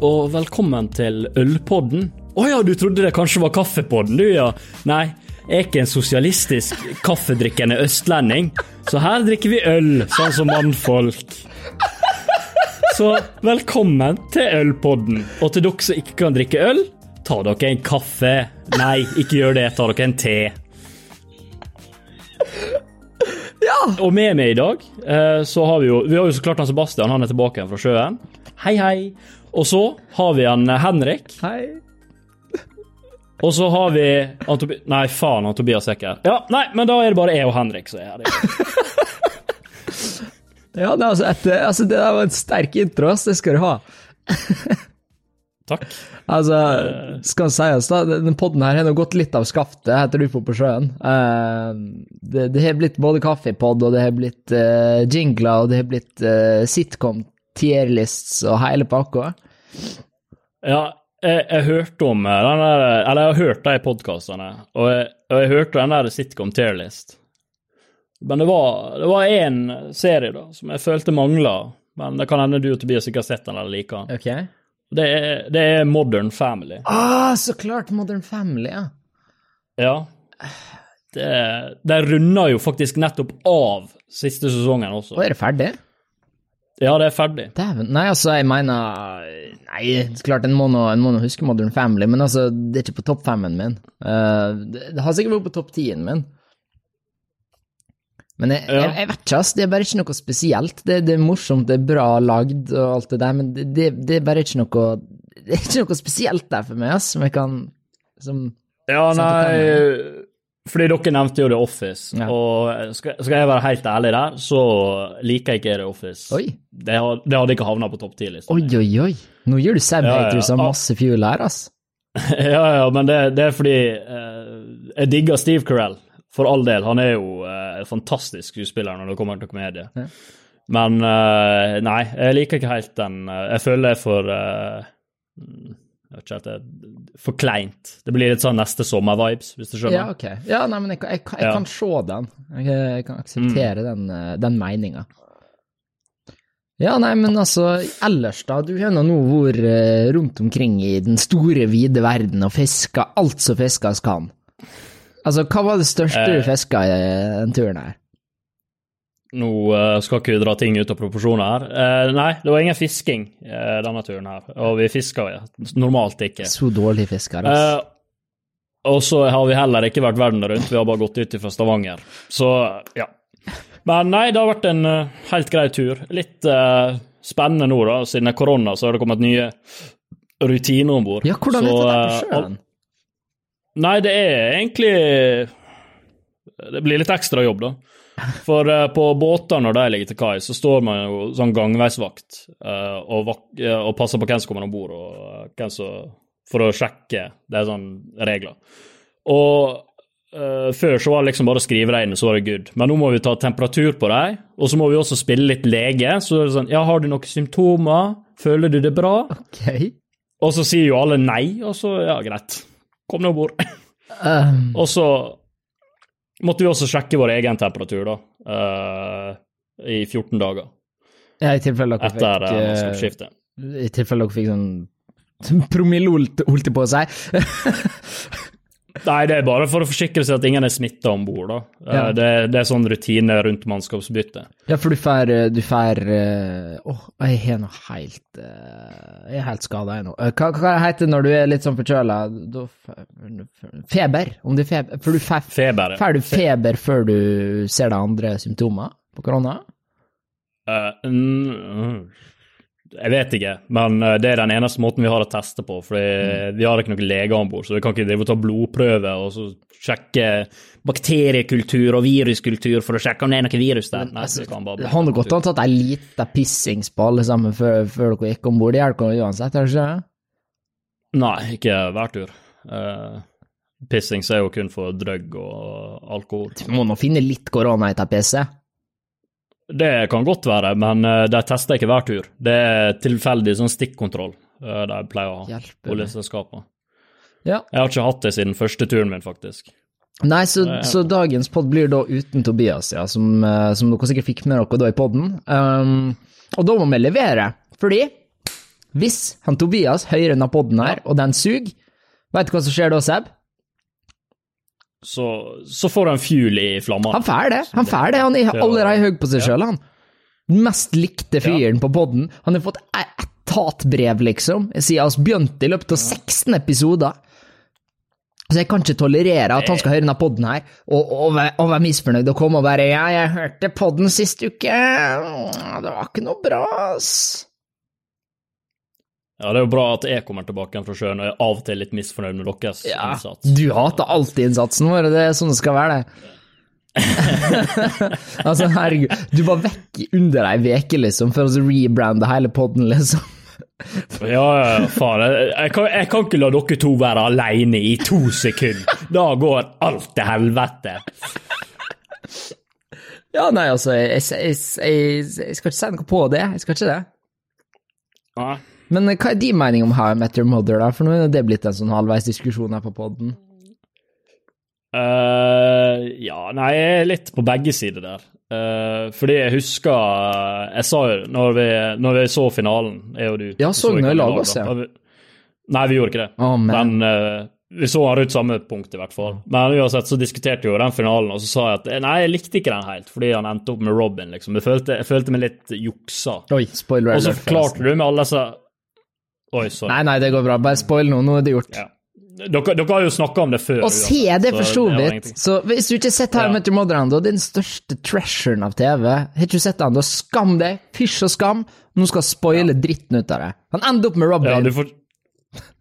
og velkommen til Ølpodden. Å ja, du trodde det kanskje var Kaffepodden, du ja. Nei, jeg er ikke en sosialistisk kaffedrikkende østlending, så her drikker vi øl, sånn som mannfolk. Så velkommen til Ølpodden. Og til dere som ikke kan drikke øl, ta dere en kaffe. Nei, ikke gjør det, ta dere en te. Ja! Og med meg i dag, eh, så har vi jo Vi har jo så klart han Sebastian, han er tilbake igjen fra sjøen. Hei, hei. Og så har vi han eh, Henrik. Hei. Og så har vi Antobi Nei, faen, han Tobias er ikke her. Ja, nei, men da er det bare jeg og Henrik som er her. Ja, det, altså et, altså, det der var en sterk intro, ass. Det skal du ha. Takk. Altså, skal sies, da, den podden her har nå gått litt av skaftet etter ufo på sjøen. Uh, det, det har blitt både kaffepod, og det har blitt uh, jingler, og det har blitt uh, sitcom, tierlists og hele pakka. Ja, jeg, jeg hørte om eh, den der Eller jeg har hørt de podkastene, og, og jeg hørte den der sitcom Tearlist. Men det var, det var én serie da, som jeg følte mangla. Men det kan hende du og Tobias ikke har sett den eller liker den. Okay. Det er, det er Modern Family. Ah, så klart! Modern Family, ja. Ja. Det, de runder jo faktisk nettopp av siste sesongen også. Og er det ferdig? Ja, det er ferdig. Dæven. Nei, altså, jeg mener Nei, klart, en må nå huske Modern Family, men altså, det er ikke på topp femmen min. Uh, det, det har sikkert vært på topp tien min. Men jeg, Ja. jeg, jeg vet ikke, ass. Det er bare ikke noe spesielt. Det, det er morsomt, det er bra lagd og alt det der, men det, det, er bare ikke noe Det er ikke noe spesielt der for meg, ass, som jeg kan Som Ja, nei Fordi dere nevnte jo The Office, Ja. og skal, skal jeg være helt ærlig der, så liker jeg ikke The Office. Oi. Det, har- det hadde ikke havna på topp ti-lista. Oi, oi, oi. Nå gir du Sam Ja, ja, Haters ja. masse fuel her, ass. ja, ja, men det, det er fordi eh, jeg digger Steve Carell, for all del. Han er jo eh, fantastisk skuespiller når det kommer til komedie. Ja. Men eh, nei, jeg liker ikke helt den eh, Jeg føler er for eh, jeg vet ikke er for kleint. Det blir litt sånn neste sommer-vibes, hvis du skjønner. Ja, ok. Ja, nei, men jeg, jeg, jeg Ja. kan se den. Jeg, jeg kan akseptere den, eh, den meninga. Ja, nei, men altså, ellers da, du har nå vært eh, rundt omkring i den store, vide verden og fiska alt som fiskes kan. Altså, hva var det største du Eh. fiska i eh, den turen her? Nå eh, skal ikke vi dra ting ut av proporsjoner her. Uh, nei, det var ingen fisking uh, denne turen her, og vi fiska normalt ikke. Så dårlig fisker, altså. Uh, og så har vi heller ikke vært verden rundt, vi har bare gått ut fra Stavanger. Så ja. Men nei, det har vært en helt grei tur. Litt spennende nå, da. Siden det er korona, så har det kommet nye rutiner om bord. Ja, hvordan er Så, det der eh, på sjøen? Nei, det er egentlig Det blir litt ekstra jobb, da. For uh, på båter når de ligger til kai, så står man jo sånn gangveisvakt uh, og, eh, og passer på hvem som kommer om bord, og hvem som For å sjekke. Det er sånne regler. Og Uh, før så var det liksom bare å skrive deg inn, så var det good. Men nå må vi ta temperatur på deg, og så må vi også spille litt lege. Så er det sånn Ja, har du noen symptomer? Føler du det bra? Okay. Og så sier jo alle nei, og så ja, greit. Kom nå om bord. Um, Og så måtte vi også sjekke vår egen temperatur, da, uh, i 14 dager ja, i tilfelle dere etter fikk uh, eh, mannskapsskiftet. I tilfelle dere fikk sånn promille, holdt jeg på å si. Nei, det er bare for å forsikre seg at ingen er smitta om bord, da. Eh, Ja. det, det er sånn rutine rundt mannskapsbytte. Ja, for du får eh, Du får eh, Åh, jeg har noe helt Jeg er helt skada, jeg nå. Eh, Hva, hva heter det når du er litt sånn forkjøla? Feber? Om det er feber For du får Feber. Får du feber før du ser de andre symptomer på korona? Uh, mm, jeg vet ikke, men eh, det er den eneste måten vi har å teste på. For Mm. vi har ikke noen leger om bord, så vi kan ikke drive og ta blodprøve og så sjekke bakteriekultur og viruskultur for å sjekke om det er noe virus der. Nei, altså, kan bare Det har godt an tatt ei lita pissings på alle sammen før, før dere gikk om bord. Det hjelper uansett, er det ikke? Nei, ikke hver tur. Uh, pissings er jo kun for drøgg og alkohol. Du må nå finne litt korona i dette PC. Det kan godt være, men uh, de tester ikke hver tur. Det er tilfeldig sånn stikkontroll uh, de pleier å ha, oljeselskapene. Ja. Jeg har ikke hatt det siden første turen min, faktisk. Nei, så, så dagens pod blir da uten Tobias, ja, som, eh, som dere sikkert fikk med dere da i podden. Um, og da må vi levere, fordi Hvis han Tobias hører denne podden her, og den suger, vet du hva som skjer da, Seb? Så, så får en fuel i flamma. Han får det. Han får det. Han er allerede høy på seg sjøl, han. Den mest likte fyren på podden. Han har fått e- ett hatbrev, liksom, siden vi begynte i løpet av 16 episoder. Så jeg kan ikke tolerere at han skal høre denne podden her, og, og, og være misfornøyd og komme og bare 'Ja, jeg hørte podden sist uke. Det var ikke noe bra, ass'. Ja, det er jo bra at jeg kommer tilbake igjen fra sjøen og er av og til litt misfornøyd med deres Ja, innsats. du hater alltid innsatsen vår, og det er sånn det skal være, det. altså, herregud, du var vekk under ei veke, liksom, for å rebrande hele podden, liksom. Ja, ja, faen. Jeg, jeg, kan, jeg kan ikke la dere to være alene i to sekunder. Da går alt til helvete. Ja, nei, altså, jeg, jeg, jeg, jeg skal ikke si noe på det, jeg skal ikke det. Nei. Men eh, hva er din mening om How I Met Your Mother, da? For nå er det blitt en sånn halvveis diskusjon her på podden. Uh, ja, nei, jeg er litt på begge sider der. Uh, fordi jeg husker Jeg sa jo når vi, når vi så finalen, jeg og du Ja, så vi i lag også, ja. Nei, vi gjorde ikke det. Oh, men. Eh, vi så han rundt samme punkt, i hvert fall. Men uansett så diskuterte vi jo den finalen, og så sa jeg at eh, nei, jeg likte ikke den helt, fordi han endte opp med Robin, liksom. Jeg følte, jeg følte meg litt juksa. Oi, spoiler alert. Og så forklarte du med alle disse Oi, sorry. Nei, nei, det går bra. Bare spoil nå, nå er det gjort. Ja. Dere, dere har jo snakka om det før. Og se det for så vidt. Så hvis du ikke har sett Harry Ja. Met Mother ennå, den største treasuren av TV, har ikke du sett den, da skam deg, fysj og skam, nå skal spoile dritten ut av det. Han ender opp med Robin. Ja, du, får,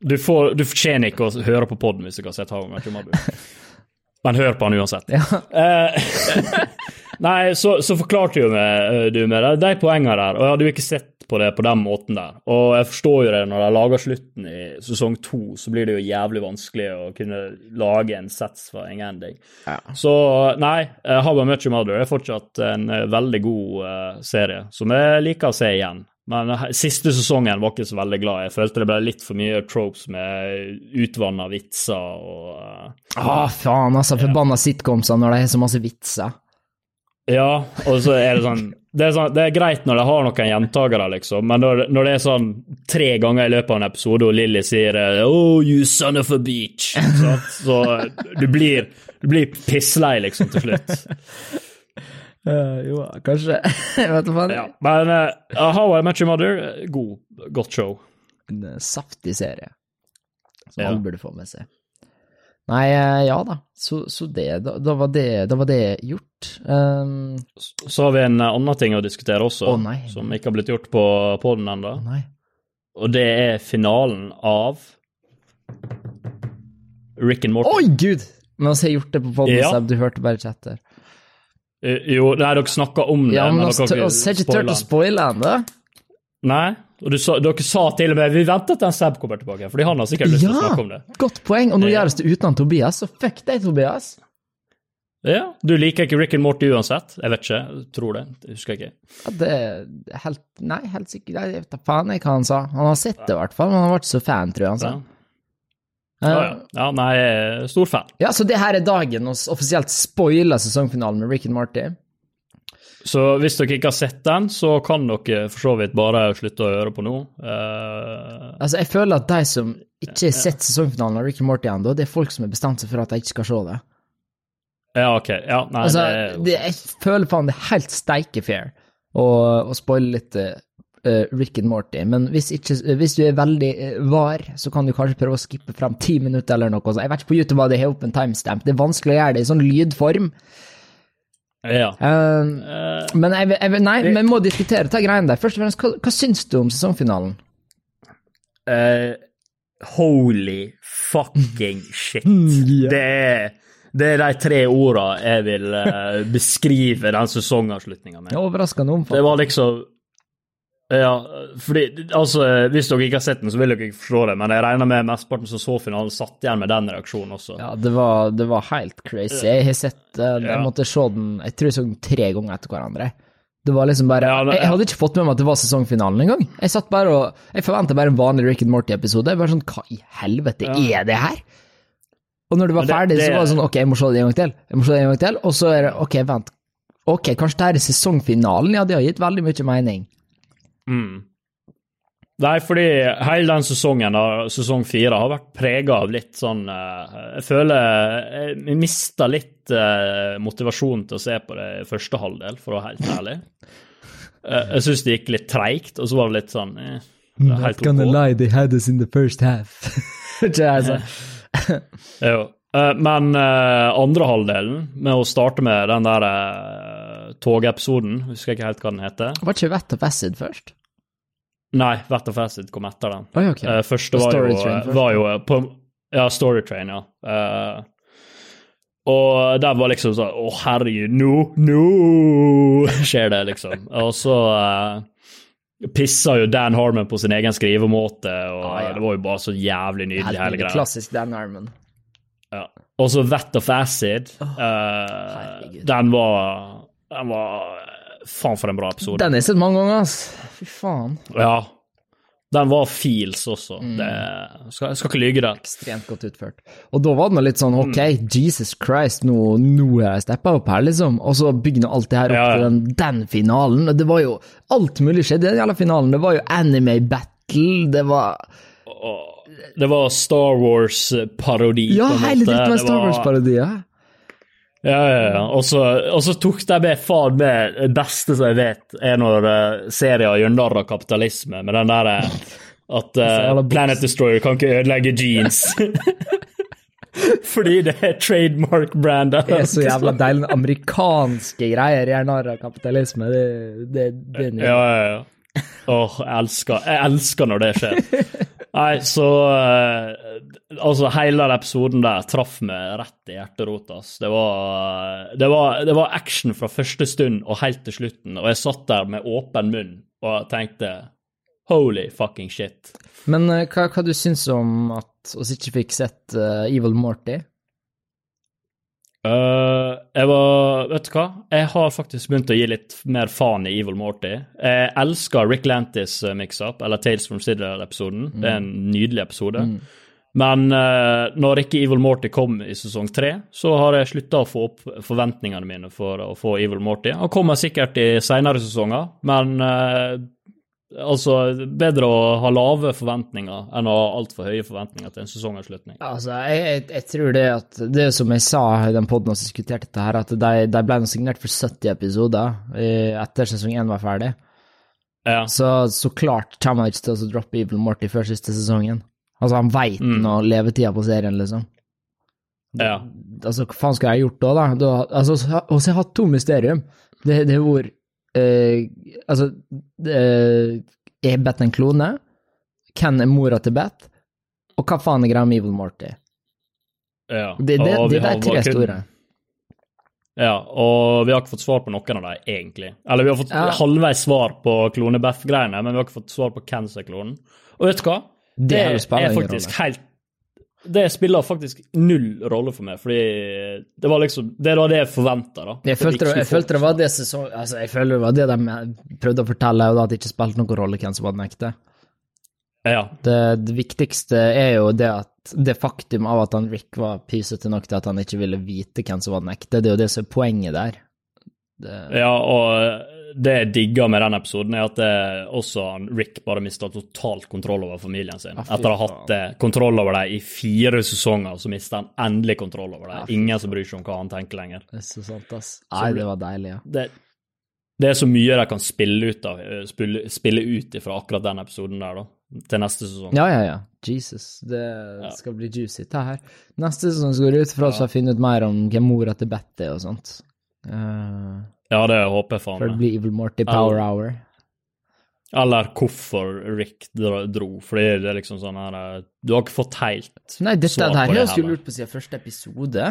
du, får, du fortjener ikke å høre på podden hvis du ikke har sett Harry Met Mother. Men hør på han uansett. Ja. Nei, så, så forklarte jo meg, eh, du med de, de poengene der, og jeg hadde jo ikke sett på det på den måten der. Og jeg forstår jo det, når de lager slutten i sesong to, så blir det jo jævlig vanskelig å kunne lage en satisfying ending. Ja. Så nei, Haber How I Your Mother er fortsatt en eh, veldig god uh, serie, som jeg liker å se igjen. Men siste sesongen var ikke så veldig glad. Jeg følte det ble litt for mye tropes med utvanna vitser og uh, Ah, faen, altså, forbanna sitcomser når de har så masse vitser. Ja, og så er det sånn det er, sånn, det er greit når de har noen gjentagere, liksom, men når, når det er sånn tre ganger i løpet av en episode og Lilly sier eh, Oh, you son of a beach, så, så du blir, du blir pisslei, liksom, til slutt. jo, kanskje. Jeg vet da. Ja. Men uh, How I Met Your Mother, eh, god, godt show. En eh, saftig serie, som Ja. alle burde få med seg. Nei, eh, ja da, så, så det, da, da, var det, da var det gjort. Um, Så har vi en eh, annen ting å diskutere også, Å, som ikke har blitt gjort på podden ennå, å og det er finalen av Rick and Morty. Oi, gud! Men altså, jeg har gjort det på podden, Ja. Du hørte bare chatter. Eh, Jo, nei, dere snakka om det, Ja, men dere har ikke turt å spoile ennå. Nei, og du sa, dere sa til og med vi venter til en Seb kommer tilbake, fordi han har sikkert lyst til å snakke om det. godt poeng, og nå Ja. gjøres det uten Tobias, så fuck deg, Tobias. Ja, Du liker ikke Rick and Morty uansett? Jeg vet ikke, jeg tror det. Jeg husker ikke. Ja, det er helt Nei, helt sikkert Jeg vet da faen jeg hva han sa. Han har sett det, i hvert fall, men han har vært så fan, tror jeg han sa. Ja. Ja, ja. ja, nei, stor fan. Ja, så det her er dagen vi offisielt spoiler sesongfinalen med Rick and Morty. Så hvis dere ikke har sett den, så kan dere for så vidt bare slutte å høre på nå. Uh, Altså, jeg føler at de som ikke har sett sesongfinalen av Rick and Morty ennå, det er folk som har bestemt seg for at de ikke skal se det. ja, ok. Ja, nei, Altså, det er det, jeg føler faen det er helt steike fair å, å spoile litt uh, Rick and Morty, men hvis, ikke, hvis du er veldig var, så kan du kanskje prøve å skippe frem ti minutter eller noe. Så jeg vet ikke på YouTube hva det har opp en timestamp, det er vanskelig å gjøre det i sånn lydform. Ja. Uh, men jeg, jeg, nei, vi må diskutere de greiene der. Først og fremst, hva, hva syns du om sesongfinalen? Uh, holy fucking shit. yeah. Det er det er de tre ordene jeg vil uh, beskrive den sesongavslutninga med. Det omfattende. Det var liksom Ja, fordi altså Hvis dere ikke har sett den, så vil dere ikke forstå det, men jeg regner med mesteparten som så finalen, satt igjen med den reaksjonen også. Ja, det var, det var helt crazy. Jeg har sett Jeg Ja. måtte se den Jeg tror jeg så den tre ganger etter hverandre. Det var liksom bare Ja, men, jeg, hadde ikke fått med meg at det var sesongfinalen engang. Jeg satt bare og Jeg forventa bare en vanlig Rick and Morty-episode. Jeg Bare sånn Hva i helvete Ja. er det her? Og når det var det- ferdig, så var det sånn Ok, jeg må se det en gang til. Jeg må se det en gang til. Og så er det Ok, vent. Ok, kanskje det her er sesongfinalen? Ja, det har gitt veldig mye mening. Mm. Nei, fordi hele den sesongen, sesong fire, har vært prega av litt sånn eh, Jeg føler jeg mista litt eh, motivasjon til å se på det i første halvdel, for å være helt ærlig. Eh, jeg syns det gikk litt treigt, og så var det litt sånn eh, det helt gonna lie, they had us in the first half. Jo. Eh, Men eh, andre halvdelen, med å starte med den der eh, togepisoden, husker jeg ikke helt hva den heter. Var ikke Vet of Acid først? Nei, Vet of Acid kom etter den. Oi, okay. uh, første var jo, Train først. var jo på Ja, Storytrain, ja. Uh, og der var liksom sånn Å, herregud, nå, nå skjer det, liksom. Og så uh, pissa jo Dan Harmon på sin egen skrivemåte, og Ah, ja. det var jo bare så jævlig nydelig, hele greia. Klassisk Dan Harmon. Ja. Og så Vet of Acid. Oh, uh, den var Den var Faen, for en bra episode. Den har jeg sett mange ganger, ass. Fy faen. Ja. Den var feels også. Mm. Det skal, skal ikke lyge der. Ekstremt godt utført. Og da var det litt sånn, ok, Mm. Jesus Christ, nå, nå er jeg steppa opp her, liksom. Og så bygde alt det her opp Ja, ja. til den, den finalen. Og det var jo alt mulig skjedde i den jævla finalen. Det var jo anime battle, det var det var Star Wars-parodi. Ja, hele måte. var Star var- Wars-parodier. Ja, ja, ja. Og så, tok de med faen meg det beste som jeg vet, er når uh, serier gjør kapitalisme, med den der eh, at uh. Planet Destroyer kan ikke ødelegge jeans. Fordi det er trademark-brandet. Det er så jævla deilig. Amerikanske greier gjør narr av kapitalisme. Det, det, det det. Ja, ja, ja. Åh, jeg elsker, jeg elsker når det skjer. Nei, så eh, Altså, hele den episoden der traff meg rett i hjerterota. Det det, det var action fra første stund og helt til slutten, og jeg satt der med åpen munn og tenkte holy fucking shit. Men eh, hva, hva du syns om at oss ikke fikk sett uh, Evil Morty? Eh, jeg var Vet du hva? Jeg har faktisk begynt å gi litt mer faen i Evil Morty. Jeg elsker Rick Lantis eh, mix-up, eller Tales from Sidder-episoden. Det er en nydelig episode. Men uh, når ikke Evil Morty kom i sesong tre, så har jeg slutta å få opp forventningene mine for å få Evil Morty. Han kommer sikkert i seinere sesonger, men eh, altså Bedre å ha lave forventninger enn å ha altfor høye forventninger til en sesongavslutning. Altså, jeg, jeg, jeg tror det at Det er som jeg sa i den poden som diskuterte dette, her, at de, de ble signert for 70 episoder eh, etter sesong 1 var ferdig. Ja. Så, så klart kommer han ikke til å droppe Evil Morty før siste sesongen. Altså, han veit nå levetida på serien, liksom. ja. Altså, hva faen skulle jeg gjort da, da? da altså, og så har jeg hatt to mysterium. Det, har eh, Altså, eh, er Beth en klone? Hvem er mora til Beth? Og hva faen er greia med Evil Morty? ja. Det, det, Og det er tre store. Ja, og vi har ikke fått svar på noen av dem, egentlig. Eller vi har fått Ja. halvveis svar på klone-Beff-greiene, men vi har ikke fått svar på hvem som er klonen. Og vet du hva? Det Det, er faktisk helt Det spiller faktisk null rolle for meg, fordi det var liksom Det var det jeg forventa, da. Jeg følte, jeg følte det var det sesong... Altså, jeg føler det var det de prøvde å fortelle, og at det ikke spilte noen rolle hvem som var den ekte. Ja. Det, det viktigste er jo det at det faktum av at han Rick var pysete nok til at han ikke ville vite hvem som var den ekte, det er jo det som er poenget der. Det, ja, og det jeg digger med den episoden, er at også Rick bare mista totalt kontroll over familien sin. Ja, Etter å ha hatt eh, kontroll over dem i fire sesonger, så mister han endelig kontroll over dem. Ja, Ingen som bryr seg om hva han tenker lenger. det er så sant, ass. Nei, det var deilig, ja. det, det er så mye de kan spille ut av, eh, spille, spille ut ifra akkurat den episoden der, da, til neste sesong. Ja, ja, ja. Jesus, det skal bli juicy, det her. Neste sesong går det ut fra vi å finne ut mer om hvem mora til Betty og sånt. Eh, Ja, det håper jeg faen for det meg. blir Evil Morty Power Hour. Eller hvorfor Rick dro, fordi det er liksom sånn her eh, Du har ikke fått helt Nei, dette svar her det har jeg skulle lurt på siden første episode,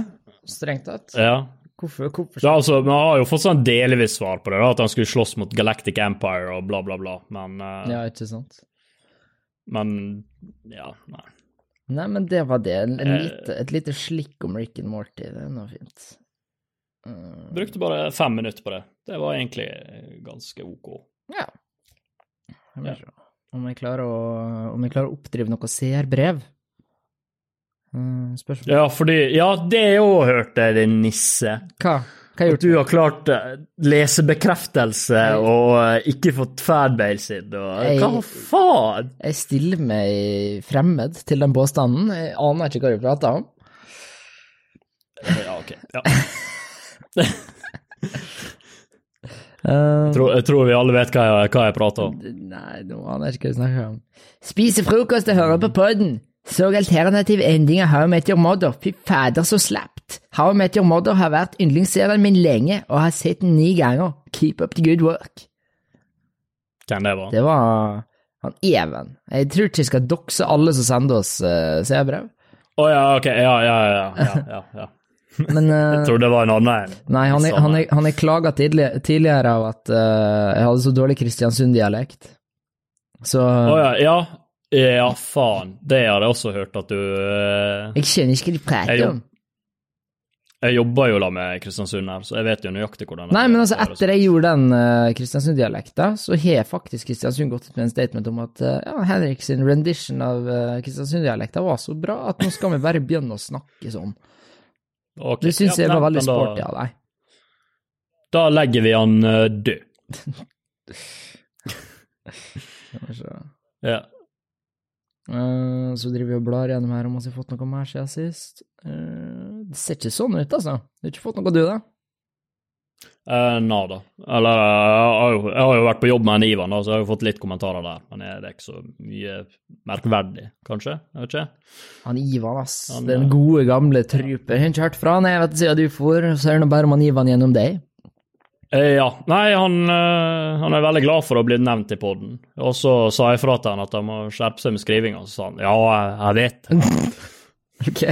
strengt tatt. Ja. Hvorfor, hvorfor Ja, altså, Vi har jo fått sånn delvis svar på det, da, at han skulle slåss mot Galactic Empire og bla, bla, bla. Men, uh, Ja, ikke sant? men ja, nei. Nei, men det var det. Eh. lite, et lite slikk om Rick and Morty, det er noe fint. Mm, Brukte bare fem minutter på det. Det var egentlig ganske OK. ja. Jeg må se. Om jeg klarer å, om jeg klarer å oppdrive noe seerbrev? Mm, spørsmål? Ja, fordi Ja, det òg hørte jeg, din nisse. Hva? Hva har At du har klart lesebekreftelse jeg... og eh, ikke fått fanbase sin, og Jeg- hva faen? Jeg stiller meg fremmed til den påstanden. Jeg aner ikke hva du prater om. Ja, ok. Ja. Tror, jeg tror vi alle vet hva jeg, hva jeg prater om. Nei, nå aner jeg ikke hva jeg snakker om. Spise frokost og høre på podden. Så alternativ ending av How I Met Your Mother. Fy fader, så slapt. How I Met Your Mother har vært yndlingsserien min lenge, og har sett den ni ganger. Keep up the good work. Hvem det var? Det var han Even. Jeg tror ikke jeg skal dokse alle som sender oss uh, seerbrev, Å ja, ok. Ja, ja, ja. ja, ja, ja. Men uh, Jeg tror det var en annen en. Nei, han er, han er, han er klaga tidligere, tidligere av at uh, jeg hadde så dårlig Kristiansund-dialekt. Så Å ja, ja. Ja, faen. Det har jeg også hørt at du uh, jeg skjønner ikke hva du prater om. Jeg jobber jo da med Kristiansund her, så jeg vet jo nøyaktig hvordan det Nei, men altså, er. etter jeg gjorde den uh, Kristiansund-dialekta, så har faktisk Kristiansund gått ut med en statement om at uh, ja, Henrik sin rendition av uh, Kristiansund-dialekta var så bra at nå skal vi bare begynne å snakke sånn. Ok, Det syns jeg var veldig sporty av deg. Da legger vi han uh, død. Ja. Uh, så driver vi og blar gjennom her om vi har fått noe mer siden sist. Uh, det ser ikke sånn ut, altså. Du har ikke fått noe, du, da? Uh, Nada. Eller jeg jeg har jo vært på jobb med en Ivan, da, så jeg har jo fått litt kommentarer der. Men det er ikke så mye merkverdig, kanskje? Jeg vet ikke. Han Ivan, ass. Han, Den eh, gode, gamle truper. Har ikke hørt fra han, jeg vet siden du for, så er det nå bare om han Ivan gjennom deg. Eh, ja. Nei, han, eh, han er veldig glad for å bli nevnt i poden. Og så sa jeg fra til han at han må skjerpe seg med skrivinga, så sa han ja, jeg, jeg vet. Ok.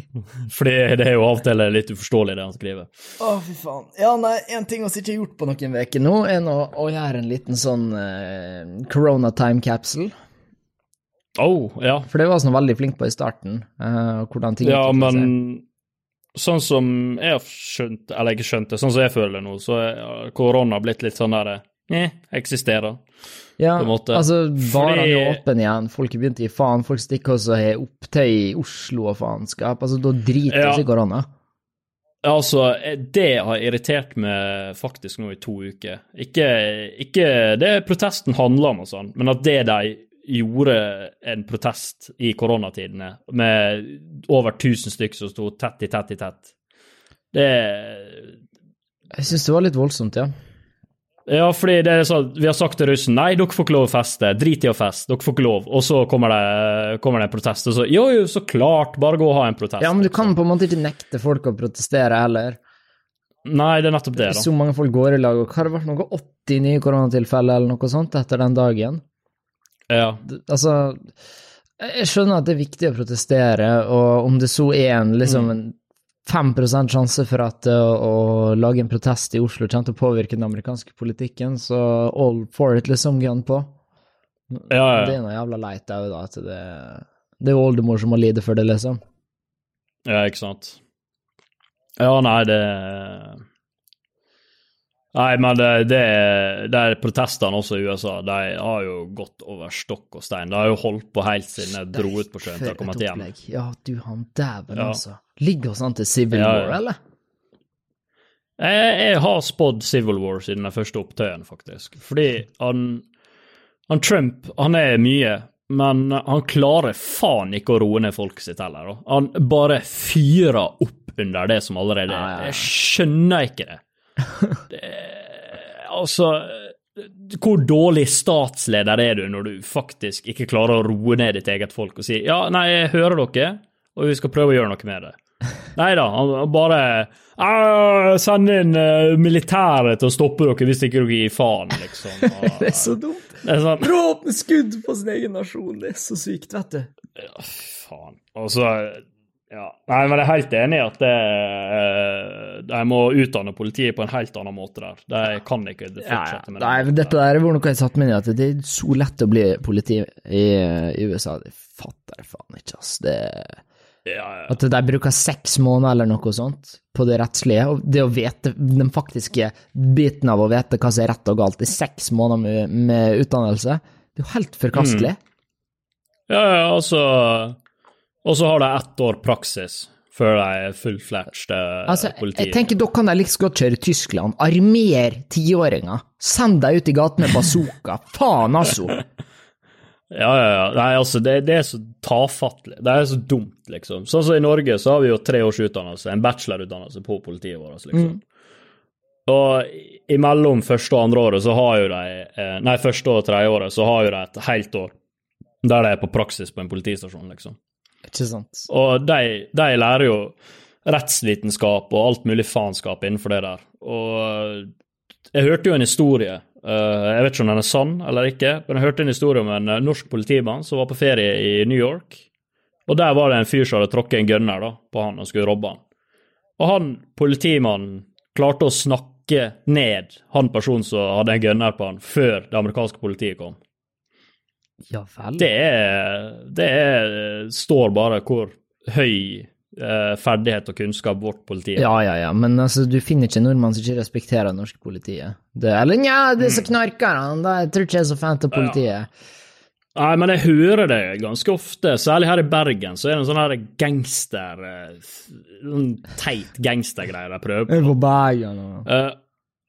Fordi det er jo av og til litt uforståelig, det han skriver. Å, fy faen. Ja, nei, en ting vi ikke har gjort på noen uker nå, er nå å gjøre en liten sånn eh, corona time capsule. Oh, ja. For det var vi veldig flink på i starten, uh, hvordan ting Ja, men sånn som jeg har skjønt, eller ikke skjønt det, sånn som jeg føler det nå, så er korona blitt litt sånn der eh, eksisterer. Ja, altså, var han jo åpen igjen, folk begynte begynt å gi faen, folk stikker også har opptøy i Oslo og faenskap, altså, da driter Ja. seg korona. Altså, det har irritert meg faktisk nå i to uker. Ikke, ikke det protesten handler om og sånn, men at det de gjorde en protest i koronatidene, med over 1000 stykker som sto tett i tett i tett, det Jeg synes det var litt voldsomt, ja. Ja, fordi det er sånn, vi har sagt til russen nei, dere får ikke lov å feste, drit i å feste, dere får ikke lov. Og så kommer det, kommer det en protest, og så jo, jo, så klart, bare gå og ha en protest. Ja, men du kan på en måte ikke nekte folk å protestere heller. Nei, det er nettopp det, da. Så mange folk går i lag, og har det vært noe 80 nye koronatilfeller eller noe sånt etter den dagen? Ja. Altså, jeg skjønner at det er viktig å protestere, og om det så er en liksom en 5 sjanse for at å, å lage en protest i Oslo kommer til å påvirke den amerikanske politikken, så all for it, liksom, gun på. Ja, ja. Det er noe jævla leit òg, da, at det, det er jo oldemor som må lide for det, liksom. Ja, ikke sant. Ja, nei, det Nei, men det, det, det er protestene også i USA, de har jo gått over stokk og stein. De har jo holdt på helt siden jeg dro ut på sjøen til jeg kom For hjem. Ja, du, han dæven, Ja. altså. Ligger oss an til Civil Ja, ja. War, eller? Jeg, jeg har spådd Civil War siden den første opptøyen, faktisk. Fordi han, han Trump, han er mye, men han klarer faen ikke å roe ned folket sitt heller. Han bare fyrer opp under det som allerede er. Jeg skjønner ikke det. det altså hvor dårlig statsleder er du når du faktisk ikke klarer å roe ned ditt eget folk og si ja, nei, jeg hører dere, og vi skal prøve å gjøre noe med det. Nei da, han bare «Ah, Send inn uh, militæret til å stoppe dere hvis ikke dere gir faen, liksom. Og, Det er så dumt. det er sånn, Råpne skudd på sin egen nasjon, det er så sykt, vet du. ja, faen. Og så ja. Nei, men jeg er helt enig i at det, eh, de må utdanne politiet på en helt annen måte der. De kan ikke fortsette med det. Nei, men dette der var noe jeg satte meg inn i, at det er så lett å bli politi i, i USA. Det fatter jeg faen ikke, ass. Det, Ja, ja. at de bruker seks måneder eller noe sånt på det rettslige, og det å vite den faktiske biten av å vite hva som er rett og galt i seks måneder med, med utdannelse, det er jo helt forkastelig. Ja, ja, altså Og så har de ett år praksis før de er full-flatched uh, Altså, politi. jeg tenker da kan de like så godt kjøre Tyskland. Armer tiåringer. Send dem ut i gaten med bazooka. Faen, altså. Ja, ja, ja. Nei, altså, det, det er så tafattelig. Det er så dumt, liksom. Sånn som i Norge, så har vi jo tre års utdannelse, en bachelorutdannelse på politiet vårt, liksom. Og imellom første og andre året så har jo de eh, Nei, første og tredje året så har jo de et helt år der de er på praksis på en politistasjon, liksom. Ikke sant? Og de, de lærer jo rettsvitenskap og alt mulig faenskap innenfor det der. Og jeg hørte jo en historie, eh, jeg vet ikke om den er sann eller ikke, men jeg hørte en historie om en eh, norsk politimann som var på ferie i New York. Og der var det en fyr som hadde tråkket en gunner da, på han og skulle robbe han. Og han politimannen klarte å snakke ned han personen som hadde en gunner på han, før det amerikanske politiet kom. Ja vel. Det er, det er står bare hvor høy eh, ferdighet og kunnskap vårt politi er. Ja, ja, ja, men altså, du finner ikke nordmenn nordmann som ikke respekterer det norske politiet. Det, eller nja, disse knarkerne, da, jeg tror ikke jeg er så fan av politiet. Nei, men jeg hører det ganske ofte, særlig her i Bergen, så er det en sånn her gangster eh, Sånn teit gangstergreie de prøver på. På Bergen og Eh,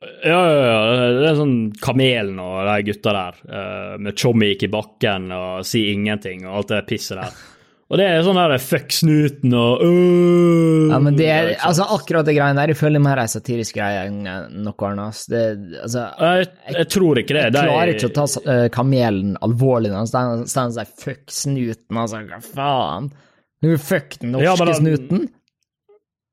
ja, ja, ja, det er sånn Kamelen og de gutta der, eh, med tjommik i bakken og si ingenting og alt det pisset der. Og det er sånn der fuck snuten og øh, Ja, men det er, altså akkurat det greiene der, jeg føler mer ei satirisk greie enn noe annet. Det, altså, jeg, jeg tror ikke det. jeg klarer ikke å ta eh, kamelen alvorlig når han står og sier fuck snuten, altså, hva faen? Fuck den norske Ja, han- snuten?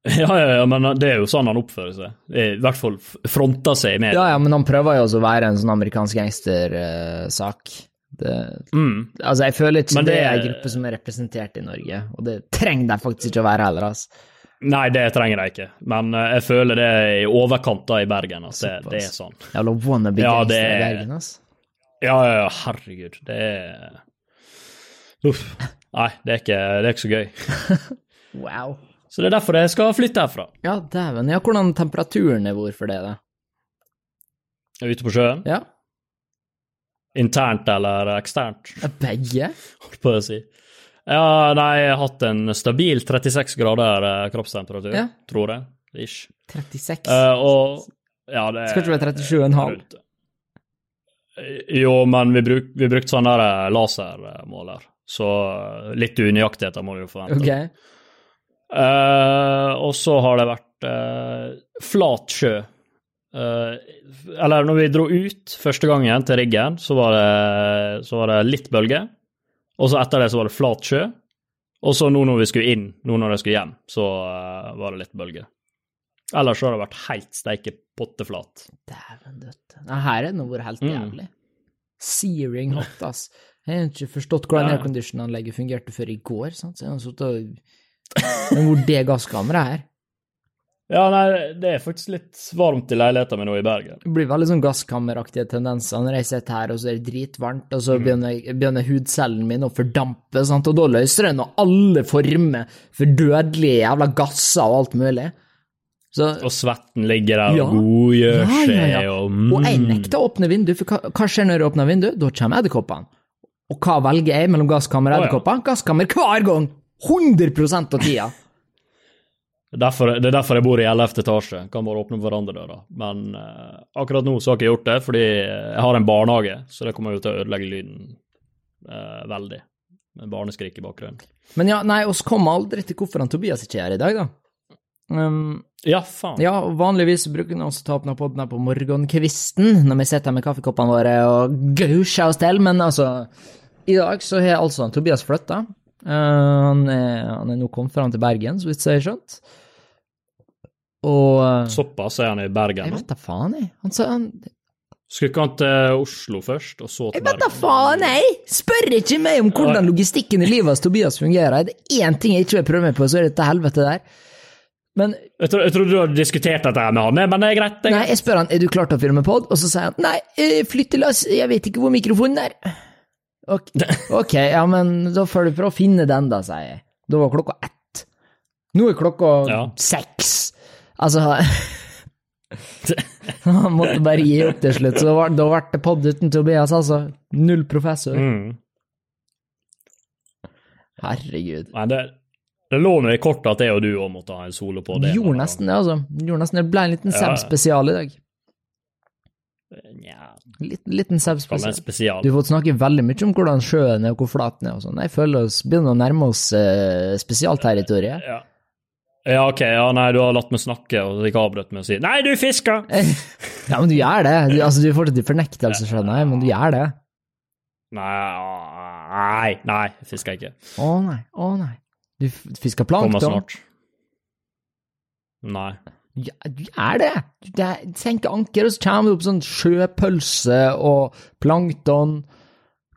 Ja, ja, ja, men det er jo sånn han oppfører seg. I hvert fall fronter seg i media. Ja, ja, men han prøver jo også å være en sånn amerikansk gangstersak. det Mm. altså, jeg føler ikke Men det det- er en gruppe som er representert i Norge, og det trenger de faktisk ikke å være heller, altså. Nei, det trenger de ikke, men eh, jeg føler det er i overkant da i Bergen. at det, det er sånn. Jævla wannabe Ja, gangster i er- Bergen, altså. Ja, ja, ja, herregud. Det er Uff. Nei, det er ikke, det er ikke så gøy. Wow. Så det er derfor jeg skal flytte herfra. Ja, dæven. Ja, hvordan temperaturen er hvor for det, da? Ute på sjøen. Ja, Internt eller eksternt, begge? holdt på å si. Ja, nei, jeg har hatt en stabil 36 grader eh, kroppstemperatur, Ja. tror jeg. Ish. 36? Uh, og ja, det Skal ikke være 37,5? Jo, men vi, bruk, vi brukte sånn der eh, lasermåler, så eh, litt unøyaktigheter må du jo forvente. Ok. Eh, og så har det vært uh, flat sjø. Uh, eller når vi dro ut første gangen til riggen, så var det, så var det litt bølge. Og så etter det så var det flat sjø. Og så nå når vi skulle inn, nå når jeg skulle hjem, så var det litt bølge. Ellers så har det vært helt steike potteflat. Dæven døtte. Nei, her er det noe helt Mm. jævlig. Searing hot, ass. Jeg har ikke forstått hvordan aircondition-anlegget fungerte før i går, sant? så jeg har sittet og Men hvor det gasskammeret er? Ja, nei, det er faktisk litt varmt i leiligheten min nå i Bergen. Det blir veldig sånn gasskammeraktige tendenser når jeg sitter her, og så er det dritvarmt, og så begynner, begynner hudcellen min å fordampe, sant? og da løser den alle former for dødelige jævla gasser og alt mulig. Så, Og svetten ligger der Ja. og godgjør Ja, ja, seg, ja. og og jeg mm. nekter å åpne vinduet, for hva, hva skjer når jeg åpner vinduet? Da kommer edderkoppene. Og hva velger jeg mellom gasskammer og Å, ja. Gasskammer hver gang! 100% av tida! Derfor, det er derfor jeg bor i 11. etasje. Kan bare åpne verandadøra. Men uh, akkurat nå så har jeg ikke gjort det, fordi jeg har en barnehage, så det kommer jo til å ødelegge lyden uh, veldig. Med barneskrik i bakgrunnen. Men ja, nei, oss kom aldri til hvorfor han Tobias ikke er her i dag, da. Um, Ja, faen. ja, vanligvis bruker vi også ta opp denne her på morgenkvisten, når vi sitter her med kaffekoppene våre og gausjer oss til, men altså I dag så har altså Tobias flytta. Han, er, han er nå kommet fram til Bergen, så vidt jeg har skjønt. Og eh, Såpass er han i Bergen Jeg vet da faen, jeg. Han sa han Skulle ikke han til Oslo først, og så til Jeg vet da faen, jeg! Spør ikke meg om hvordan logistikken i livet hans Tobias fungerer. Det er én ting jeg ikke vil prøve meg på, så er det dette helvete der. Men Jeg, tror, jeg tror du har diskutert dette med han, men det er greit. Det er Nei, jeg spør han er du klar til å filme pod, og så sier han nei, til oss, jeg vet ikke hvor mikrofonen er. Ok, ok, ja, men da får du prøve å finne den, da, sier jeg. Da var klokka ett. Nå er klokka Ja. seks. Altså Han måtte bare gi opp til slutt, så da ble det pod uten Tobias, altså. Null professor. Mm. Herregud. Nei, det, Det lå nå i kortet at jeg og du òg måtte ha en solo på det. gjorde nesten det, altså. Gjorde nesten det. Ble en liten Ja. Seb-spesial i dag. Nja, Liten, liten Seb-spesial. Du har fått snakke veldig mye om hvordan sjøen er og hvor flat den er og sånn. Jeg føler oss begynner å nærme oss eh, spesialterritoriet. Ja. ja, ok, ja, nei, du har latt meg snakke og ikke avbrutt med å si 'nei, du fisker'! Ja, men du gjør det. Du, altså, du er fortsatt i fornektelse, skjønner jeg, men du gjør det. Nei, nei, nei, jeg fisker ikke. Å nei, å nei. Du fisker plankton? Kommer snart. Nei. Ja, gjør det. Det- senker anker, og så kommer det opp sånn sjøpølse og plankton.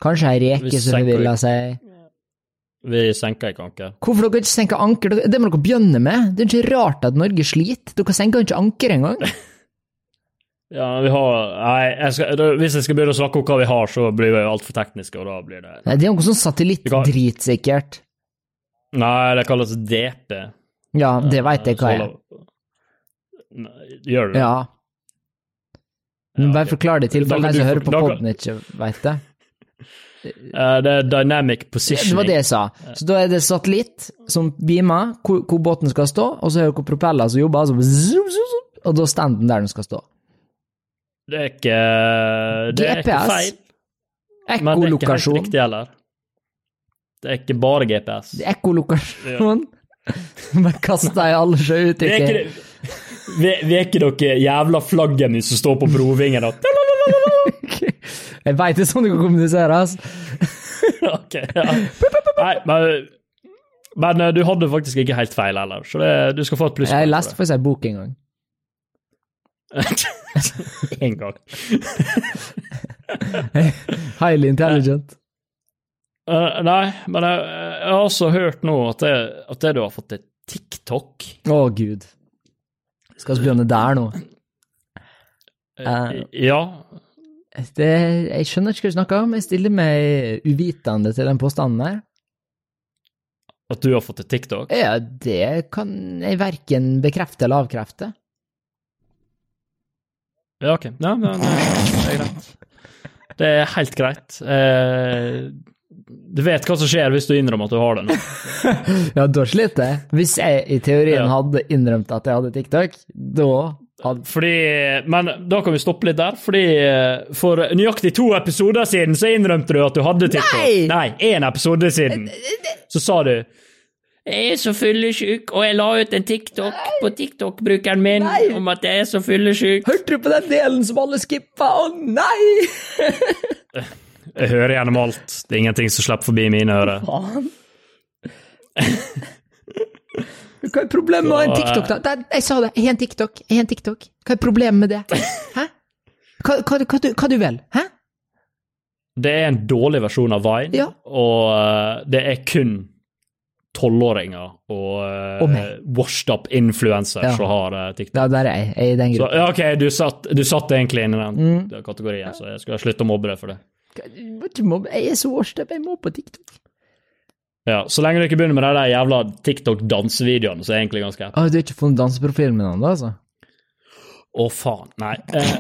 Kanskje ei reke, som ikke. si. Vi senker ikke anker. Hvorfor dere ikke senker anker? Det må dere begynne med. Det er ikke rart at Norge sliter. Dere senker ikke anker engang. Ja, vi har Nei, jeg skal, hvis jeg skal begynne å snakke om hva vi har, så blir vi altfor tekniske, og da blir det Nei, det er noe sånn satellittdrit, sikkert. Nei, det kalles DP. Ja, det veit jeg hva er. Gjør du det? Ja. Men bare forklar det til de som hører på poden ikke veit det. Uh, det er dynamic positioning. Det var det jeg sa. Så da er det satellitt som beamer hvor, hvor båten skal stå, og så hører du hvor propeller som jobber, så zoom, zoom, zoom, og da står den der den skal stå. Det er ikke Det er ikke GPS. feil, men det er ikke helt riktig heller. Det er ikke bare GPS. Ekkolokasjon. Bare kast deg alle Vi vi, er ikke dere jævla flaggene som står på brovingen Jeg veit det er sånn du kan kommunisere, altså. Ok, ja. Nei, men, men eh, du hadde faktisk ikke helt feil heller, så det, du skal få et pluss. Jeg leste faktisk en bok en gang. En gang. Highly intelligent. Uh, nei, men jeg, jeg har også hørt nå at det, at det du har fått til TikTok Å, gud. Skal vi begynne der nå? Eh. Ja. Det, jeg skjønner ikke hva du snakker om. Jeg stiller meg uvitende til den påstanden der. At du har fått et TikTok? Ja, det kan jeg verken bekrefte eller avkrefte. Ja, ok. Ja, men, eh, det er greit. Det er helt greit. Eh, du vet hva som skjer hvis du innrømmer at du har det nå. Ja, da slitt jeg. Hvis jeg i teorien Ja. hadde innrømt at jeg hadde TikTok, da hadde Fordi, men da kan vi stoppe litt der, fordi eh, for nøyaktig to episoder siden så innrømte du at du hadde TikTok. Nei! Nei, én episode siden. Så sa du jeg er så fyllesyk, og jeg la ut en TikTok på TikTok-brukeren min Nei! om at jeg er så fyllesyk. Hørte du på den delen som alle skippa? Å nei! Jeg hører gjennom alt. Det er ingenting som slipper forbi mine ører. Faen. Hva er problemet med å ha en TikTok, da? Der, jeg sa det, jeg har en TikTok, jeg har en TikTok. Hva er problemet med det? Hæ? Hva, hva, hva, du, hva du vil? Hæ? Det er en dårlig versjon av Vine, Ja. og eh, det er kun tolvåringer og, eh, Og washed up influencers Ja. som har eh, TikTok. Ja, der er jeg. Jeg er i den Så, ja, ok, du satt, du satt egentlig inn i den Mm. kategorien, så jeg skal slutte å mobbe deg for det. Jeg er så årstøp, jeg må på TikTok. Ja, Så lenge du ikke begynner med de der jævla TikTok-dansevideoene, så er jeg egentlig ganske happy. Ah, du har ikke funnet danseprofilen min ennå, altså? Å, faen. Nei. Eh,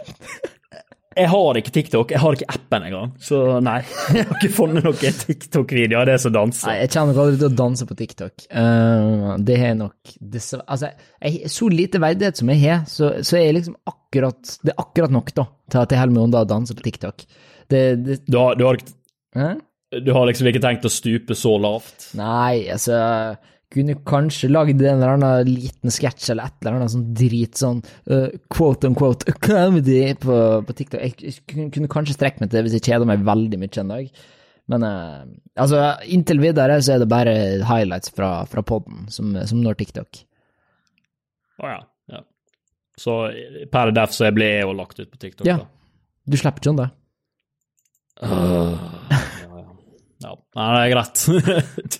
jeg har ikke TikTok, jeg har ikke appen engang, så nei. Jeg har ikke funnet noen TikTok-videoer av det som danser. Nei, jeg kommer nok aldri til å danse på TikTok. Uh, det har jeg nok dessverre Altså, jeg, så lite verdighet som jeg har, så, så er jeg liksom akkurat Det er akkurat nok, da, til at jeg holder meg unna å danse på TikTok. Det, det Du har, du, har, du har liksom ikke tenkt å stupe så lavt? Nei, altså Kunne kanskje lagd en eller annen liten sketsj eller et eller annet sånn drit sånn uh, quote on quote comedy på, på TikTok. Jeg, jeg kunne, kunne kanskje strekke meg til det hvis jeg kjeder meg veldig mye en dag. Men uh, altså, inntil videre så er det bare highlights fra, fra poden som, som når TikTok. Å ja. ja. Så per def så blir jeg jo lagt ut på TikTok. Ja. da. Du slipper ikke unna. Ja, ja. ja. Nei, det er greit.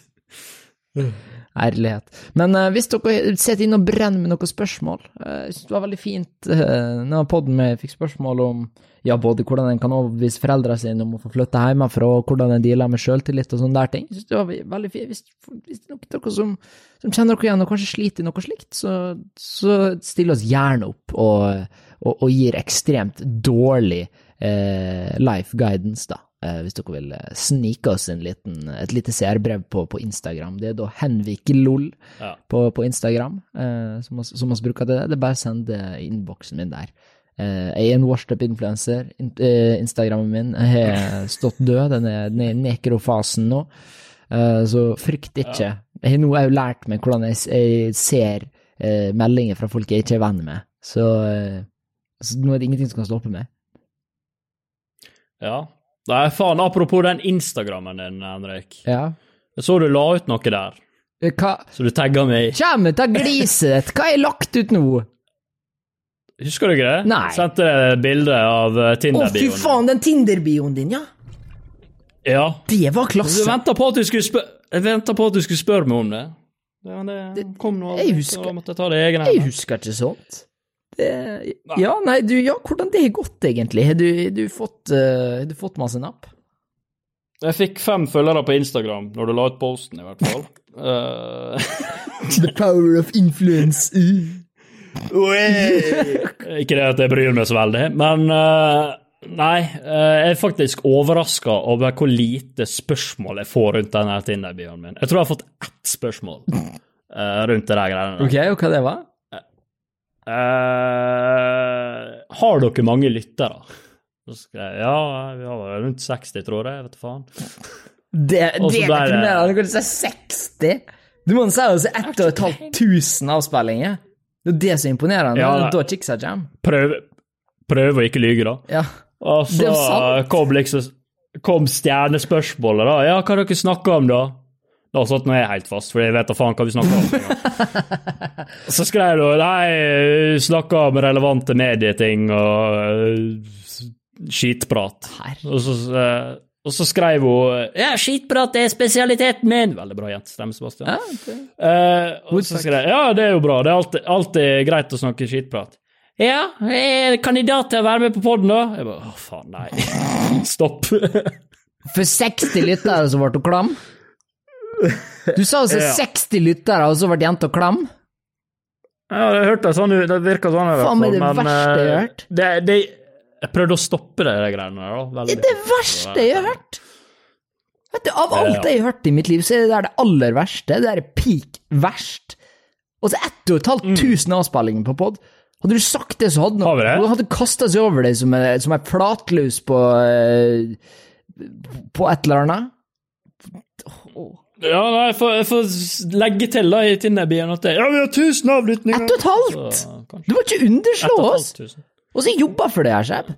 Ærlighet. Men uh, hvis dere sitter inne og brenner med noen spørsmål uh, Jeg synes det var veldig fint uh, når podden vi fikk spørsmål om ja, både hvordan en kan overbevise foreldrene sine om å få flytte hjemmefra, og hvordan en dealer med sjøltillit og sånne der ting. Jeg synes det var veldig fint. Hvis, hvis det er dere som, som kjenner dere igjen og kanskje sliter i noe slikt, så, så still oss gjerne opp og, og, og gir ekstremt dårlig eh, life guidance, da. eh, hvis dere vil eh, snike oss en liten, et lite seerbrev på, på Instagram. Det er da Henvik Lol Ja. på, på Instagram, eh, som vi som oss bruker det. Det er bare å sende innboksen min der. Eh, jeg er en washed up influencer. In, eh, Instagrammen min har stått død, den er, den er i nekrofasen nå. Eh, så frykt ikke. Jeg har nå òg lært meg hvordan jeg, ser eh, meldinger fra folk jeg ikke er venn med. Så, eh, så nå er det ingenting som kan stoppe meg. Ja. Nei, faen, apropos den Instagrammen din, Henrik. Ja. Jeg så du la ut noe der, Eh, Hva så du tagga meg i. Kjem ut av gliset ditt? Hva har jeg lagt ut nå? Husker du ikke det? Nei. Sendte deg bilde av eh, Å, fy Tinder-bioen. faen, den Tinder-bioen din, ja! Ja. Det var klasse. venta på at du skulle spør... Jeg ventet på at du skulle spørre meg om det. Ja, det, Det- kom nå. jeg husker- jeg Jeg husker ikke sånt. Det, ja, nei, du, ja, hvordan det har gått, egentlig? Har du, du, fått, eh, du fått masse napp? Jeg fikk fem følgere på Instagram når du la ut posten, i hvert fall. uh... The power of influence. ikke det at jeg bryr meg så veldig, men uh, Nei, jeg er faktisk overraska over hvor lite spørsmål jeg får rundt denne Tinder-bioen min. Jeg tror jeg har fått ett spørsmål uh, rundt det der greiene. Ok, og hva det var? Eh, har dere mange lyttere? Så skrev jeg ja, vi har vel rundt 60, tror jeg. Vet du faen. Det, det er ble det- deprimerende. Du kan si 60. Du må si altså 1500 avspillinger. Det er det som er imponerende. Ja, da chicksa jam. Prøv, prøv å ikke lyge, da. Ja. Og så kom liksom kom stjernespørsmålet, da. Ja, hva har dere snakka om, da? Da satt nå jeg helt fast, for jeg vet da faen hva vi snakker om. så skrev du nei, snakka om relevante medieting og uh, skitprat. Og så, uh, og så skrev hun ja, skitprat er spesialiteten min. Veldig bra jentestemme, Sebastian. Ja, ok. Eh, og så skrev jeg ja, det er jo bra. Det er alltid, alltid greit å snakke skitprat. Ja, jeg er kandidat til å være med på poden, da. Jeg bare å, faen, nei. Stopp. For 60 lyttere så ble du klam? Du sa altså Ja. 60 lyttere, og så ble jenta klam? ja, det hørtes sånn ut. Det virka sånn. Faen meg det men, verste jeg har eh, hørt. Det, det, jeg prøvde å stoppe det, de greiene der. da. Det Veldig. er det verste jeg har hørt! Vet du, Av alt jeg har hørt i mitt liv, så er det der det aller verste. Det der er peak verst. Og så 1500 avspillinger på pod. Hadde du sagt det, så hadde noe, noen hadde kasta seg over deg som ei flatlus på eh, På et eller annet. Åh. Ja, nei, jeg får, legge til da i Tinder-bioen at det Ja, vi har 1000 avlyttinger! Ett og et halvt! Så. Du må ikke underslå oss! Og så jobba for det her, Seb.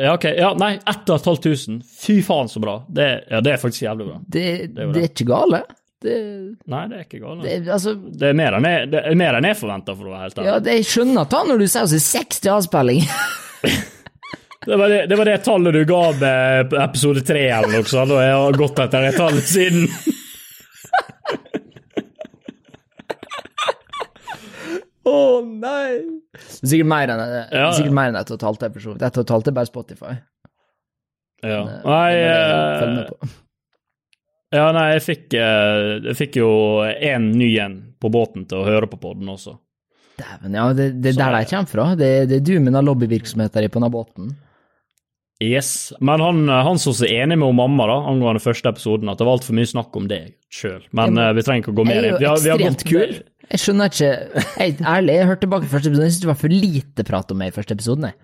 Ja, ok. Ja, nei, 1500. Fy faen, så bra. Det, ja, det er faktisk jævlig bra. Det, er det, er ikke gale. Det, Nei, det er ikke galt. det, Det, altså er mer enn jeg, det er mer enn jeg forventa, for å være helt ærlig. Ja, det jeg skjønner ta når du sier altså 60 avspillinger. Det, var det, det var det tallet du ga med på episode tre eller noe sånt, og jeg har gått etter det tallet siden. Å nei! Det er sikkert mer enn det. Ja. Sikkert mer enn ett og et halvt episode. Ett og et halvt er bare Spotify. Ja. Det- Nei, jeg eh, ja, nei jeg, fikk, eh, jeg fikk jo én ny en på båten til å høre på podden også. Dæven, ja, det, det er der de kommer fra. Det, det er du med den lobbyvirksomheten på den båten. Yes. Men han, han som er enig med mamma da, angående første episoden, at det var altfor mye snakk om deg sjøl. Men jeg, eh, vi trenger ikke å gå mer Jeg er jo Vi har- vi har ekstremt kul. Jeg skjønner ikke jeg, Ærlig, jeg hørte tilbake første episode, jeg syns det var for lite prat om meg i første episoden. jeg.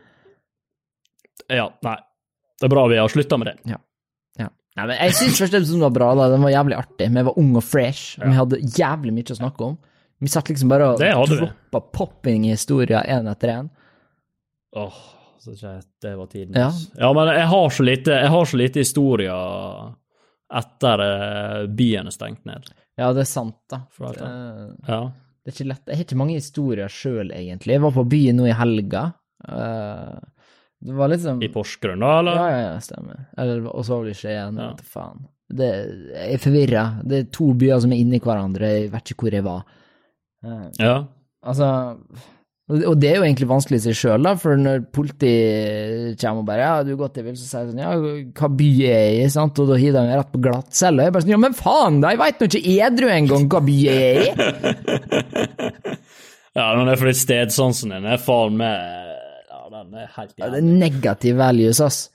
Ja, nei. Det er bra vi har slutta med det. Ja. Nei, men jeg syns første episoden var bra, da. den var jævlig artig. Vi var unge og fresh, og vi hadde jævlig mye å snakke om. Vi satt liksom bare og Det droppa popping historier én etter én. Åh. Det var tiden. Ja. ja, men jeg har så lite, har så lite historier etter eh, byen er stengt ned. Ja, det er sant, da. Det, ja. det er ikke lett. Jeg har ikke mange historier sjøl, egentlig. Jeg var på byen nå i helga. Eh, det var liksom I Porsgrunn, da, eller? Ja, ja, ja, stemmer. Eller, og så var det ikke igjen. Ja. Vet faen. Det, jeg er forvirra. Det er to byer som er inni hverandre. Jeg vet ikke hvor jeg var. Eh, Ja. Altså og det er jo egentlig vanskelig i seg sjøl, da, for når politiet kommer og bare 'Ja, du har gått deg vill', så sier jeg sånn 'Ja, hva by er jeg i?' sant, og da hiver de meg rett på glattcelle. Jeg bare sånn 'Ja, men faen, da, jeg veit nå ikke edru engang hva by jeg er i'. ja, men det er fordi stedsansen din er faen meg Ja, den er helt Ja, det er negativ values, ass.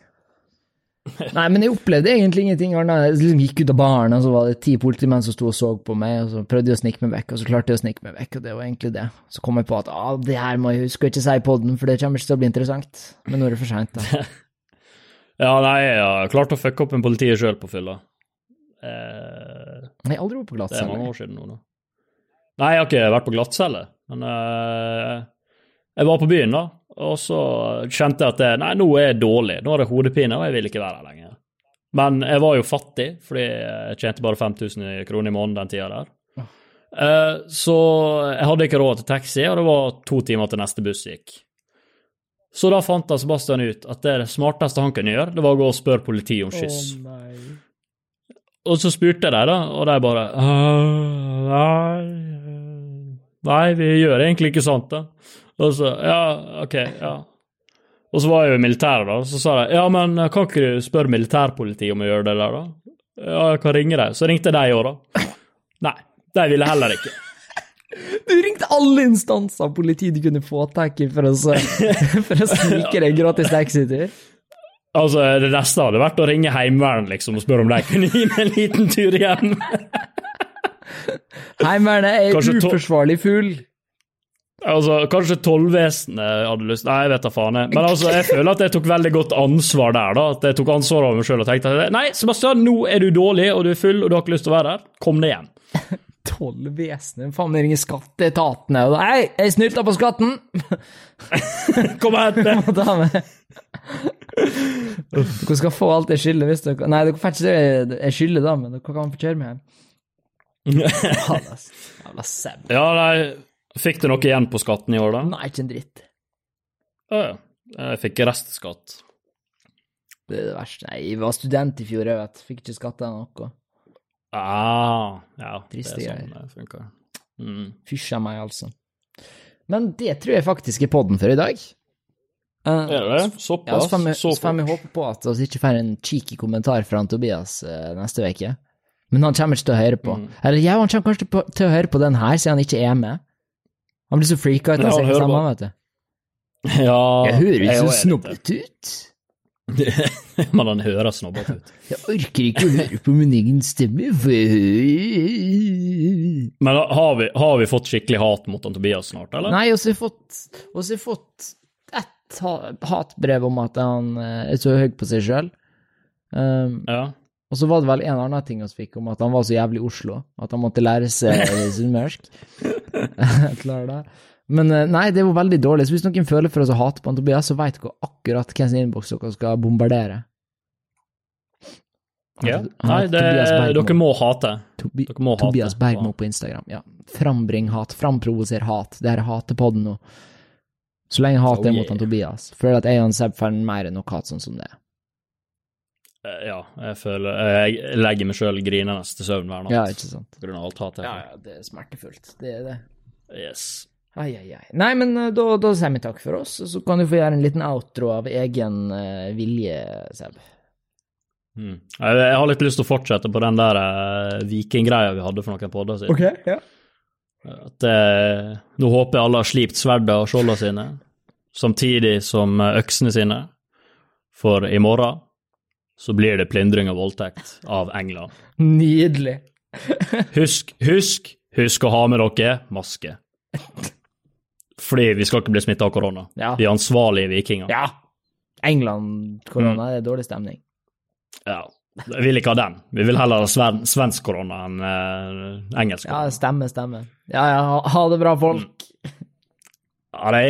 Nei, men jeg opplevde egentlig ingenting annet. Jeg liksom gikk ut av baren, og så var det ti politimenn som sto og så på meg, og så prøvde jeg å snike meg vekk, og så klarte jeg å snike meg vekk, og det var egentlig det. Så kom jeg på at ah, det her må jeg huske ikke si i poden, for det kommer ikke til å bli interessant. Men nå er det for seint, da. Ja, nei, jeg har klart å fucke opp en politiet sjøl på fylla. Eh, Jeg har aldri vært på det er mange år siden nå, da. Nei, jeg har ikke vært på glattcelle, men eh, jeg var på byen, da, og så kjente jeg at det, nei, nå er jeg dårlig, nå har jeg hodepine, og jeg vil ikke være her lenger. Men jeg var jo fattig, fordi jeg tjente bare 5000 kroner i måneden den tida der. Eh, så jeg hadde ikke råd til taxi, og det var to timer til neste buss gikk. Så da fant jeg Sebastian ut at det smarteste han kunne gjøre, det var å gå og spørre politiet om skyss. Oh, Og så spurte jeg dem, da, og de bare «Ah, Nei, nei, vi gjør egentlig ikke sånt, da. Og så Ja, OK, ja. Og så var jeg jo i militæret, da, så sa de ja, men kan ikke du spørre militærpolitiet om å gjøre det der, da? Ja, jeg kan ringe dem. Så ringte de òg, da. Nei, de ville heller ikke. Du ringte alle instanser av politiet du kunne få tak i for å, for å snike deg gratis taxitur. Altså, det neste hadde vært å ringe Heimevernet, liksom, og spørre om de kunne gi meg en liten tur hjem. Heimevernet er uforsvarlig full. Altså, Kanskje tollvesenet hadde lyst Nei, jeg vet da faen. jeg. Men altså, jeg føler at jeg tok veldig godt ansvar der. da, At jeg tok ansvar over meg sjøl og tenkte at nei, Sebastian, nå er du dårlig, og du er full, og du har ikke lyst til å være her. Kom deg hjem. Tollvesenet, faen det ringer skatteetaten og Hei, jeg snylta på skatten! Kom og hent det! Dere skal få alt jeg skylder hvis dere Nei, dere får ikke det jeg skylder, da, men dere kan få kjøre meg hjem. Jævla seb. Ja, nei, Fikk du noe igjen på skatten i år, da? Nei, ikke en dritt. Å ja. Jeg fikk restskatt. Det er det verste. Nei, jeg var student i fjor, jeg vet. Fikk ikke skatta noe. Ah, ja, Triste det er sånn det funker. Mm. Fysja meg, altså. Men det tror jeg faktisk er podden for i dag. Uh, Er det det? Ja, Såpass? så får vi, Så så vi håpe på at vi ikke får en cheeky kommentar fra Tobias uh, neste uke. Men han kommer ikke til å høre på. Mm. Eller ja, han kommer kanskje til å høre på den her, siden han ikke er med. Han blir så freaka ut av seg hører sammen, vet du. Ja Jeg høres jeg så også snobbete ut. Men han høres snobbete ut. Jeg orker ikke å høre på min egen stemme. for- Men har vi, har vi fått skikkelig hat mot han Tobias snart, eller? Nei, og så har jeg fått, og har fått ett hatbrev om at han eh, er så høy på seg sjøl. Um, Ja. Og så var det vel en annen ting vi fikk om at han var så jævlig Oslo, at han måtte lære seg sunnmørsk. Men eh, nei, det var veldig dårlig. Så hvis noen føler for oss å hate på han Tobias, så vet dere akkurat hvem sin innboks dere skal bombardere. ja. Nei, det, dere må hate. Tobi dere må hate. Tobias Bergmo på Instagram. Ja. Frambring hat, framprovoser hat. Det her er hatepodden nå. Så lenge hatet Oh, er mot han Tobias. Føler at jeg og Seb får mer enn nok hat sånn som det. er. Eh, Ja, jeg føler Jeg legger meg sjøl grinende til søvn hver natt Ja, ikke sant? på grunn av alt hatet. Ja, ja, det er smertefullt. Det er det. Yes. Ai, ai, ai. Nei, men eh, da, da sier vi takk for oss, så kan du få gjøre en liten outro av egen uh, vilje, Seb. Mm. Jeg, jeg har litt lyst til å fortsette på den der uh, vikinggreia vi hadde for noen podder siden. ja. At, uh, nå håper jeg alle har slipt sverda og skjolda sine, samtidig som eh, øksene sine. For i morgen så blir det plyndring og voldtekt av England. Nydelig. Husk, husk, husk å ha med dere maske. Fordi vi skal ikke bli smitta av korona. Ja. Vi er ansvarlige vikinger. Ja. England, korona, det er dårlig stemning. Ja. Vi vil ikke ha den. Vi vil heller ha sven svensk korona enn eh, engelsk Ja, stemmer, stemme, stemme. Ja, ja, ha, det bra, folk. Ha det.